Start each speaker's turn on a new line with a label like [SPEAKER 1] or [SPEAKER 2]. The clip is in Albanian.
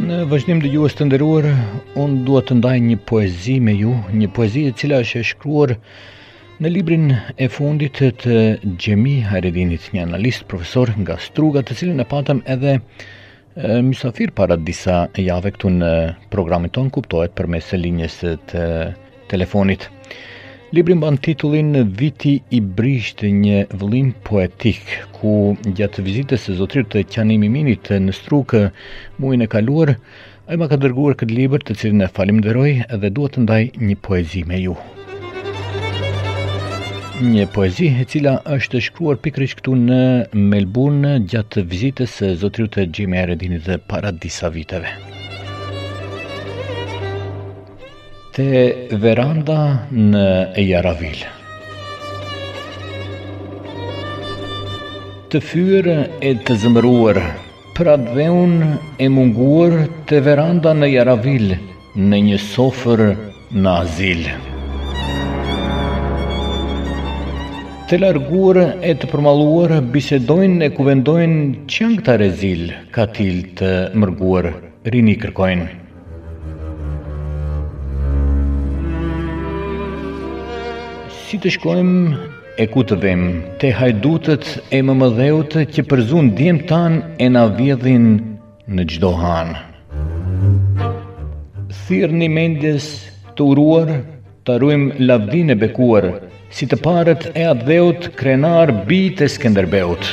[SPEAKER 1] Në vazhdim dëgjues të nderuar, unë dua të ndaj një poezi me ju, një poezi e cila është e shkruar në librin e fundit të Xhemi Hajredinit, një analist profesor nga Struga, të cilin e patëm edhe Mysafir para disa jave këtu në programin tonë kuptohet përmes linjës së telefonit. Libri mban titullin Viti i Brishtë, një vëllim poetik, ku gjatë vizitës së zotëri Qani Eminit në Strugë muajin e kaluar, ai ma ka dërguar këtë libër të cilin e falimnderoj dhe dua të ndaj një poezi me ju. Një poezi e cila është shkruar pikërisht këtu në Melbourne gjatë vizitës së zotëriut Xhemi Hajredinit para disa viteve. Te veranda në Jaravil. Të fyer e të zemëruar, për atdheun e munguar te veranda në Jaravil, në një sofër në azil. Të larguar e të përmalluar bisedojnë e kuvendojnë ç'janë këta rezil, katil të mërguar, rini kërkojnë. Si të shkojmë e ku të vim, te hajdutët e mëmëdheut që përzunë djemtë tanë e na vjedhin në çdo anë. Thirrni mendjes të uruar, ta ruajmë lavdinë e bekuar, si të parët e atdheut krenarë bijtë e Skënderbeut.